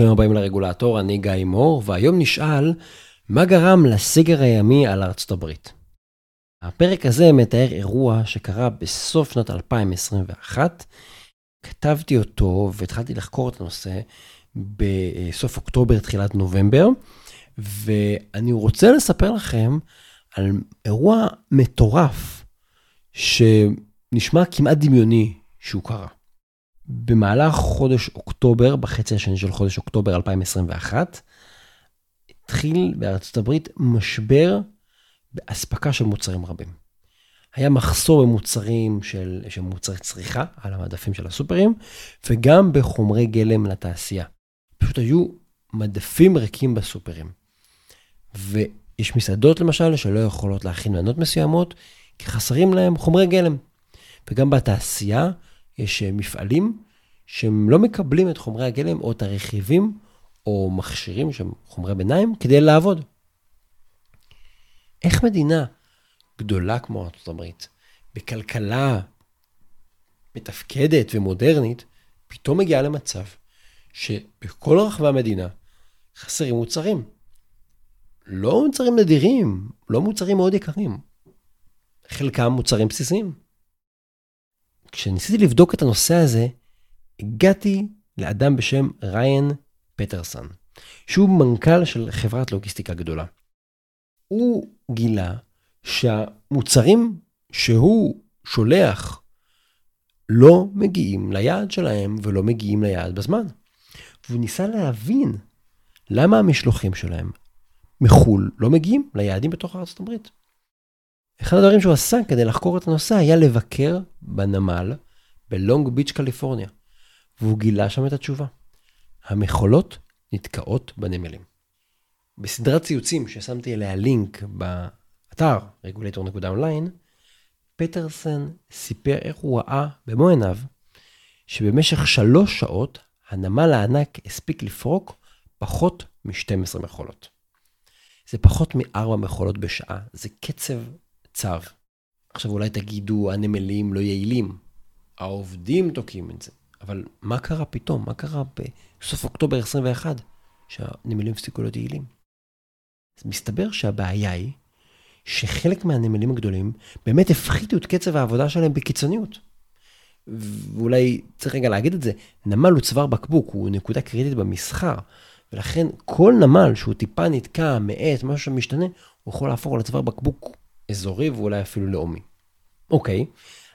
ברוכים הבאים לרגולטור, אני גיא מור, והיום נשאל מה גרם לסגר הימי על ארצות הברית. הפרק הזה מתאר אירוע שקרה בסוף שנת 2021. כתבתי אותו והתחלתי לחקור את הנושא בסוף אוקטובר, תחילת נובמבר, ואני רוצה לספר לכם על אירוע מטורף שנשמע כמעט דמיוני שהוא קרה. במהלך חודש אוקטובר, בחצי השני של חודש אוקטובר 2021, התחיל בארצות הברית משבר באספקה של מוצרים רבים. היה מחסור במוצרים של, של מוצרי צריכה על המדפים של הסופרים, וגם בחומרי גלם לתעשייה. פשוט היו מדפים ריקים בסופרים. ויש מסעדות למשל שלא יכולות להכין מנות מסוימות, כי חסרים להם חומרי גלם. וגם בתעשייה יש אה, מפעלים שהם לא מקבלים את חומרי הגלם או את הרכיבים או מכשירים שהם חומרי ביניים כדי לעבוד. איך מדינה גדולה כמו ארה"ב, בכלכלה מתפקדת ומודרנית, פתאום מגיעה למצב שבכל רחבי המדינה חסרים מוצרים. לא מוצרים נדירים, לא מוצרים מאוד יקרים. חלקם מוצרים בסיסיים. כשניסיתי לבדוק את הנושא הזה, הגעתי לאדם בשם ריין פטרסון, שהוא מנכ"ל של חברת לוגיסטיקה גדולה. הוא גילה שהמוצרים שהוא שולח לא מגיעים ליעד שלהם ולא מגיעים ליעד בזמן. והוא ניסה להבין למה המשלוחים שלהם מחו"ל לא מגיעים ליעדים בתוך הברית. אחד הדברים שהוא עשה כדי לחקור את הנושא היה לבקר בנמל בלונג ביץ' קליפורניה, והוא גילה שם את התשובה. המכולות נתקעות בנמלים. בסדרת ציוצים ששמתי אליה לינק באתר regulator.online, פטרסן סיפר איך הוא ראה במו עיניו שבמשך שלוש שעות הנמל הענק הספיק לפרוק פחות מ-12 מכולות. זה פחות מ-4 מכולות בשעה, זה קצב צו. עכשיו אולי תגידו, הנמלים לא יעילים. העובדים תוקעים את זה. אבל מה קרה פתאום? מה קרה בסוף אוקטובר 21, שהנמלים הפסיקו להיות יעילים? אז מסתבר שהבעיה היא שחלק מהנמלים הגדולים באמת הפחיתו את קצב העבודה שלהם בקיצוניות. ואולי צריך רגע להגיד את זה, נמל הוא צוואר בקבוק, הוא נקודה קריטית במסחר, ולכן כל נמל שהוא טיפה נתקע, מאט, משהו שמשתנה, הוא יכול להפוך לצוואר בקבוק אזורי ואולי אפילו לאומי. אוקיי,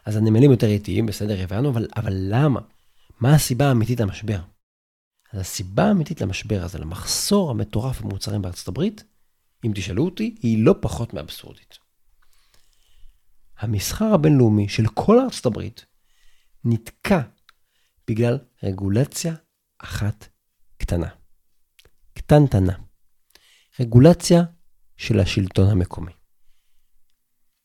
אז הנמלים יותר איטיים, בסדר, הבנו, אבל, אבל למה? מה הסיבה האמיתית למשבר? אז הסיבה האמיתית למשבר הזה, למחסור המטורף במוצרים בארצות הברית, אם תשאלו אותי, היא לא פחות מאבסורדית. המסחר הבינלאומי של כל ארצות הברית נתקע בגלל רגולציה אחת קטנה. קטנטנה. רגולציה של השלטון המקומי.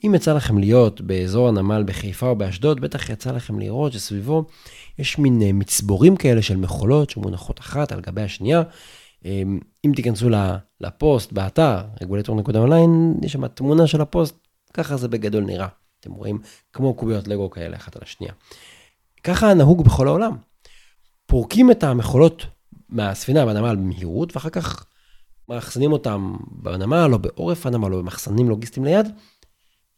אם יצא לכם להיות באזור הנמל בחיפה או באשדוד, בטח יצא לכם לראות שסביבו יש מין אה, מצבורים כאלה של מכולות שמונחות אחת על גבי השנייה. אמ, אם תיכנסו לפוסט באתר, regulator.online, יש שם תמונה של הפוסט, ככה זה בגדול נראה. אתם רואים כמו קוביות לגו כאלה אחת על השנייה. ככה נהוג בכל העולם. פורקים את המכולות מהספינה בנמל במהירות, ואחר כך מאחסנים אותם בנמל או בעורף הנמל או במחסנים לוגיסטיים ליד,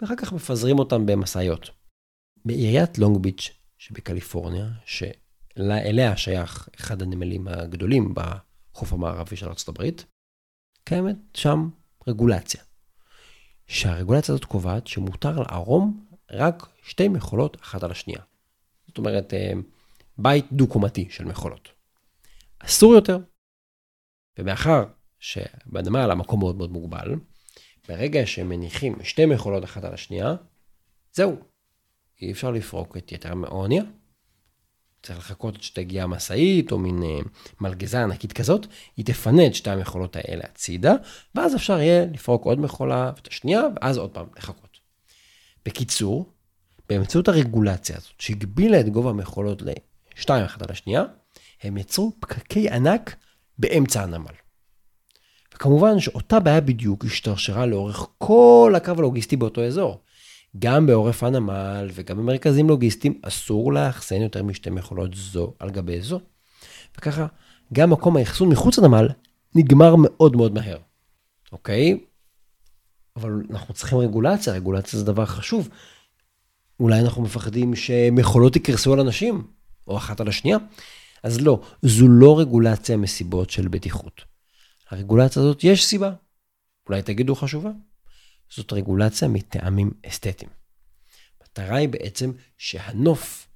ואחר כך מפזרים אותם במשאיות. בעיריית לונג ביץ' שבקליפורניה, שאליה שייך אחד הנמלים הגדולים בחוף המערבי של ארה"ב, קיימת שם רגולציה. שהרגולציה הזאת קובעת שמותר לערום רק שתי מכולות אחת על השנייה. זאת אומרת, אה, בית דו-קומתי של מכולות. אסור יותר. ומאחר שבנמל המקום מאוד מאוד מוגבל, ברגע שהם מניחים שתי מכולות אחת על השנייה, זהו. אי אפשר לפרוק את יתר האונייה. צריך לחכות עד שתגיע משאית או מין אה, מלגזה ענקית כזאת, היא תפנה את שתי המכולות האלה הצידה, ואז אפשר יהיה לפרוק עוד מכולה ואת השנייה, ואז עוד פעם לחכות. בקיצור, באמצעות הרגולציה הזאת, שהגבילה את גובה המכולות לשתיים אחת על השנייה, הם יצרו פקקי ענק באמצע הנמל. וכמובן שאותה בעיה בדיוק השתרשרה לאורך כל הקו הלוגיסטי באותו אזור. גם בעורף הנמל וגם במרכזים לוגיסטיים אסור לאחסן יותר משתי מכולות זו על גבי זו. וככה גם מקום האחסון מחוץ לנמל נגמר מאוד מאוד מהר, אוקיי? אבל אנחנו צריכים רגולציה, רגולציה זה דבר חשוב. אולי אנחנו מפחדים שמכולות יקרסו על אנשים, או אחת על השנייה. אז לא, זו לא רגולציה מסיבות של בטיחות. הרגולציה הזאת, יש סיבה. אולי תגידו חשובה. זאת רגולציה מטעמים אסתטיים. המטרה היא בעצם שהנוף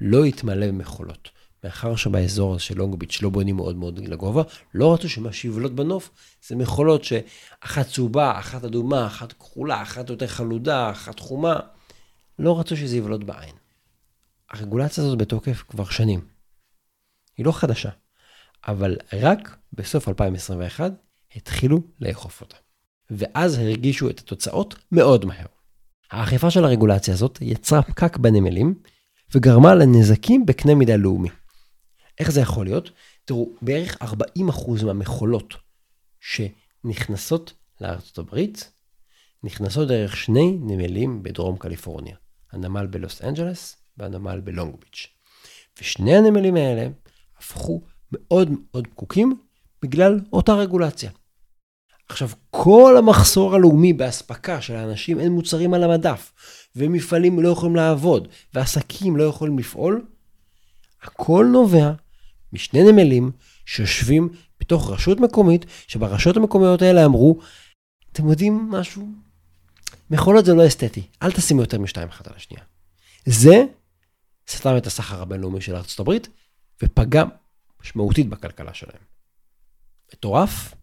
לא יתמלא במכולות. מאחר שבאזור של לונג ביץ' לא בונים מאוד מאוד לגובה, לא רצו שמה שיבלוט בנוף זה מכולות שאחת צהובה, אחת אדומה, אחת כחולה, אחת יותר חלודה, אחת חומה. לא רצו שזה יבלוט בעין. הרגולציה הזאת בתוקף כבר שנים. היא לא חדשה, אבל רק בסוף 2021 התחילו לאכוף אותה. ואז הרגישו את התוצאות מאוד מהר. האכיפה של הרגולציה הזאת יצרה פקק בנמלים וגרמה לנזקים בקנה מידה לאומי. איך זה יכול להיות? תראו, בערך 40% מהמכולות שנכנסות לארצות הברית, נכנסות דרך שני נמלים בדרום קליפורניה. הנמל בלוס אנג'לס והנמל בלונג ביץ'. ושני הנמלים האלה הפכו מאוד מאוד פקוקים בגלל אותה רגולציה. עכשיו, כל המחסור הלאומי באספקה של האנשים, אין מוצרים על המדף, ומפעלים לא יכולים לעבוד, ועסקים לא יכולים לפעול, הכל נובע משני נמלים שיושבים בתוך רשות מקומית, שברשויות המקומיות האלה אמרו, אתם יודעים משהו? מכולות זה לא אסתטי, אל תשימו יותר משתיים אחת על השנייה. זה סתם את הסחר הבינלאומי של ארצות הברית, ופגע משמעותית בכלכלה שלהם. מטורף?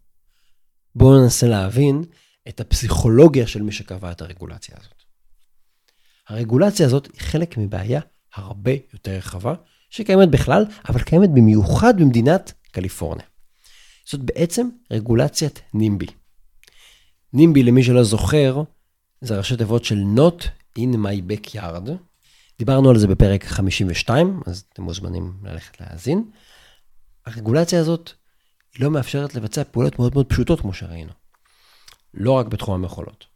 בואו ננסה להבין את הפסיכולוגיה של מי שקבע את הרגולציה הזאת. הרגולציה הזאת היא חלק מבעיה הרבה יותר רחבה, שקיימת בכלל, אבל קיימת במיוחד במדינת קליפורניה. זאת בעצם רגולציית נימבי. נימבי, למי שלא זוכר, זה ראשי תיבות של Not in my backyard. דיברנו על זה בפרק 52, אז אתם מוזמנים ללכת להאזין. הרגולציה הזאת היא לא מאפשרת לבצע פעולות מאוד מאוד פשוטות, כמו שראינו. לא רק בתחום המכולות.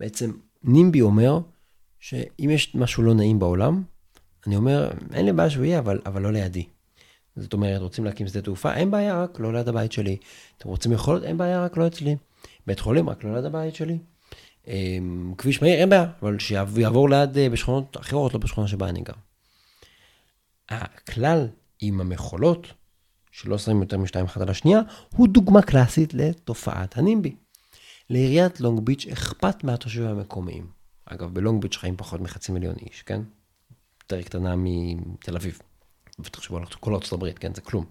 בעצם נימבי אומר שאם יש משהו לא נעים בעולם, אני אומר, אין לי בעיה שהוא יהיה, אבל, אבל לא לידי. זאת אומרת, רוצים להקים שדה תעופה, אין בעיה, רק לא ליד הבית שלי. אתם רוצים יכולות, אין בעיה, רק לא אצלי. בית חולים, רק לא ליד הבית שלי. אמ, כביש מהיר, אין בעיה, אבל שיעבור ליד אה, בשכונות אחרות, לא בשכונה שבה אני גר. הכלל עם המכולות, שלא שמים יותר משתיים אחת על השנייה, הוא דוגמה קלאסית לתופעת הנימבי. לעיריית לונג ביץ' אכפת מהתושבים המקומיים. אגב, בלונג ביץ' חיים פחות מחצי מיליון איש, כן? יותר קטנה מתל אביב. ותחשבו על כל ארצות הברית, כן? זה כלום.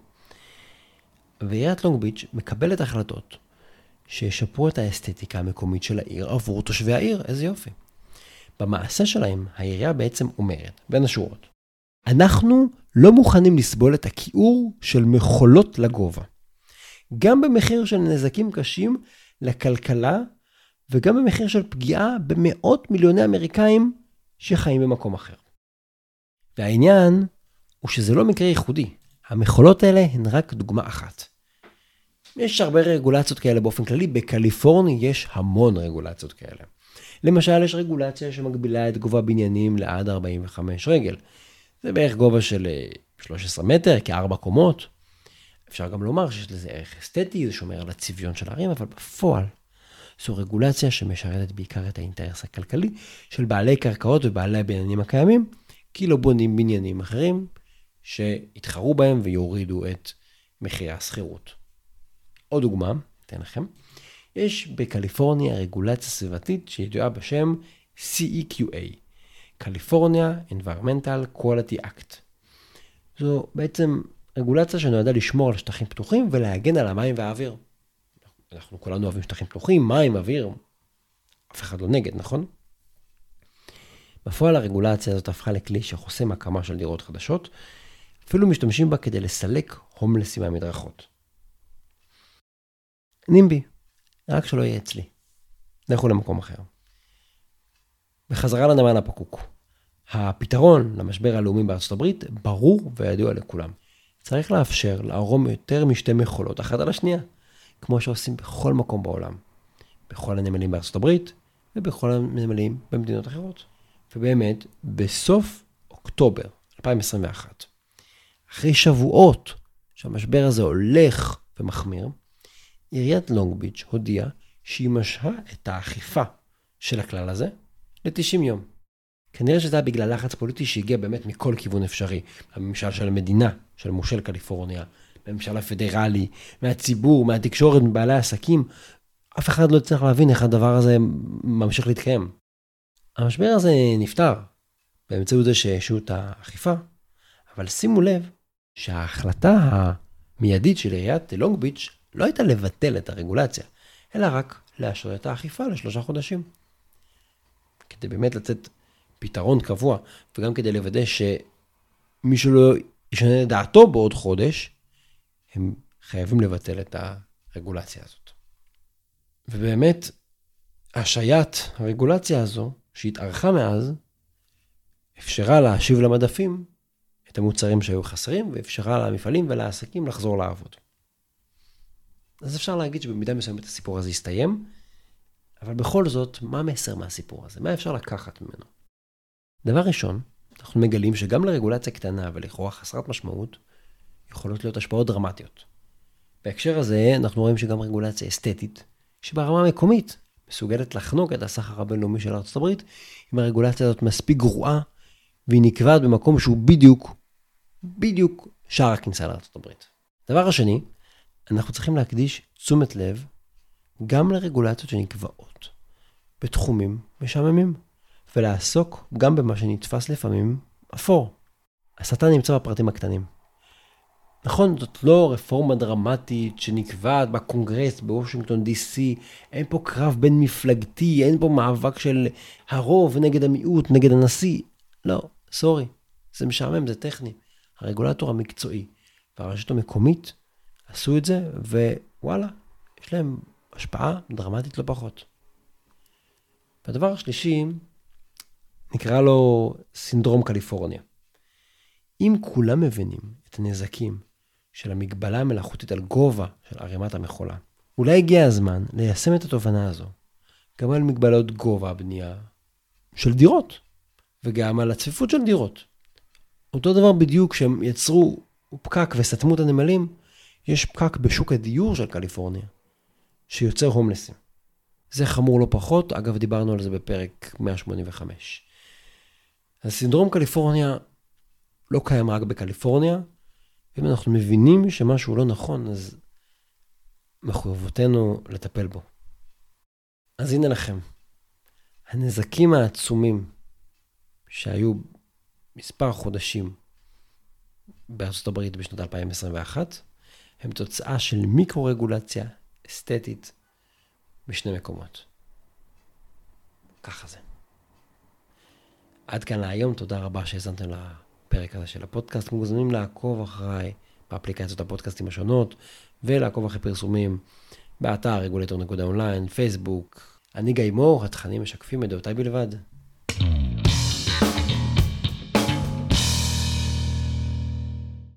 ועיריית לונג ביץ' מקבלת החלטות שישפרו את האסתטיקה המקומית של העיר עבור תושבי העיר, איזה יופי. במעשה שלהם, העירייה בעצם אומרת, בין השורות, אנחנו לא מוכנים לסבול את הכיעור של מכולות לגובה. גם במחיר של נזקים קשים לכלכלה, וגם במחיר של פגיעה במאות מיליוני אמריקאים שחיים במקום אחר. והעניין הוא שזה לא מקרה ייחודי. המכולות האלה הן רק דוגמה אחת. יש הרבה רגולציות כאלה באופן כללי, בקליפורניה יש המון רגולציות כאלה. למשל, יש רגולציה שמגבילה את גובה בניינים לעד 45 רגל. זה בערך גובה של 13 אה, מטר, כארבע קומות. אפשר גם לומר שיש לזה ערך אסתטי, זה שומר על הצביון של הערים, אבל בפועל זו רגולציה שמשרתת בעיקר את האינטרס הכלכלי של בעלי קרקעות ובעלי הבניינים הקיימים, כי לא בונים בניינים אחרים שיתחרו בהם ויורידו את מחירי השכירות. עוד דוגמה, אתן לכם, יש בקליפורניה רגולציה סביבתית שידועה בשם CEQA, California Environmental Quality Act. זו בעצם רגולציה שנועדה לשמור על שטחים פתוחים ולהגן על המים והאוויר. אנחנו כולנו אוהבים שטחים פתוחים, מים, אוויר, אף אחד לא נגד, נכון? בפועל הרגולציה הזאת הפכה לכלי שחוסם הקמה של דירות חדשות, אפילו משתמשים בה כדי לסלק הומלסים מהמדרכות. נימבי, רק שלא יהיה אצלי. לכו למקום אחר. בחזרה לנמל הפקוק. הפתרון למשבר הלאומי בארצות הברית ברור וידוע לכולם. צריך לאפשר לערום יותר משתי מכולות אחת על השנייה, כמו שעושים בכל מקום בעולם. בכל הנמלים בארצות הברית ובכל הנמלים במדינות אחרות. ובאמת, בסוף אוקטובר 2021, אחרי שבועות שהמשבר הזה הולך ומחמיר, עיריית לונג ביץ' הודיעה שהיא משהה את האכיפה של הכלל הזה ל-90 יום. כנראה שזה היה בגלל לחץ פוליטי שהגיע באמת מכל כיוון אפשרי. הממשל של המדינה, של מושל קליפורניה, מהממשל הפדרלי, מהציבור, מהתקשורת, מבעלי העסקים. אף אחד לא צריך להבין איך הדבר הזה ממשיך להתקיים. המשבר הזה נפתר באמצעות זה שהשעו את האכיפה, אבל שימו לב שההחלטה המיידית של עיריית לונג ביץ' לא הייתה לבטל את הרגולציה, אלא רק לאשר את האכיפה לשלושה חודשים. כדי באמת לתת פתרון קבוע, וגם כדי לוודא שמישהו לא ישנה את דעתו בעוד חודש, הם חייבים לבטל את הרגולציה הזאת. ובאמת, השעיית הרגולציה הזו, שהתארכה מאז, אפשרה להשיב למדפים את המוצרים שהיו חסרים, ואפשרה למפעלים ולעסקים לחזור לעבוד. אז אפשר להגיד שבמידה מסוימת הסיפור הזה הסתיים, אבל בכל זאת, מה המסר מהסיפור הזה? מה אפשר לקחת ממנו? דבר ראשון, אנחנו מגלים שגם לרגולציה קטנה ולכאורה חסרת משמעות, יכולות להיות השפעות דרמטיות. בהקשר הזה, אנחנו רואים שגם רגולציה אסתטית, שברמה המקומית מסוגלת לחנוק את הסחר הבינלאומי של ארה"ב, אם הרגולציה הזאת מספיק גרועה, והיא נקבעת במקום שהוא בדיוק, בדיוק שער הכניסה לארה"ב. דבר השני, אנחנו צריכים להקדיש תשומת לב גם לרגולציות שנקבעות בתחומים משעממים, ולעסוק גם במה שנתפס לפעמים אפור. השטן נמצא בפרטים הקטנים. נכון, זאת לא רפורמה דרמטית שנקבעת בקונגרס בוושינגטון די.סי, אין פה קרב בין מפלגתי, אין פה מאבק של הרוב נגד המיעוט, נגד הנשיא. לא, סורי, זה משעמם, זה טכני. הרגולטור המקצועי והרשות המקומית עשו את זה, ווואלה, יש להם השפעה דרמטית לא פחות. והדבר השלישי, נקרא לו סינדרום קליפורניה. אם כולם מבינים את הנזקים של המגבלה המלאכותית על גובה של ערימת המכולה, אולי הגיע הזמן ליישם את התובנה הזו גם על מגבלות גובה הבנייה של דירות, וגם על הצפיפות של דירות. אותו דבר בדיוק כשהם יצרו פקק וסתמו את הנמלים, יש פקק בשוק הדיור של קליפורניה, שיוצר הומלסים. זה חמור לא פחות, אגב דיברנו על זה בפרק 185. אז סינדרום קליפורניה לא קיים רק בקליפורניה, ואם אנחנו מבינים שמשהו לא נכון, אז מחויבותנו לטפל בו. אז הנה לכם, הנזקים העצומים שהיו מספר חודשים בארצות הברית בשנת 2021, הם תוצאה של מיקרו-רגולציה אסתטית בשני מקומות. ככה זה. עד כאן להיום, תודה רבה שהאזנתם לפרק הזה של הפודקאסט. מוזמנים לעקוב אחריי באפליקציות הפודקאסטים השונות, ולעקוב אחרי פרסומים באתר רגולטור.אונליין, פייסבוק. אני גיא מור, התכנים משקפים את דעותיי בלבד.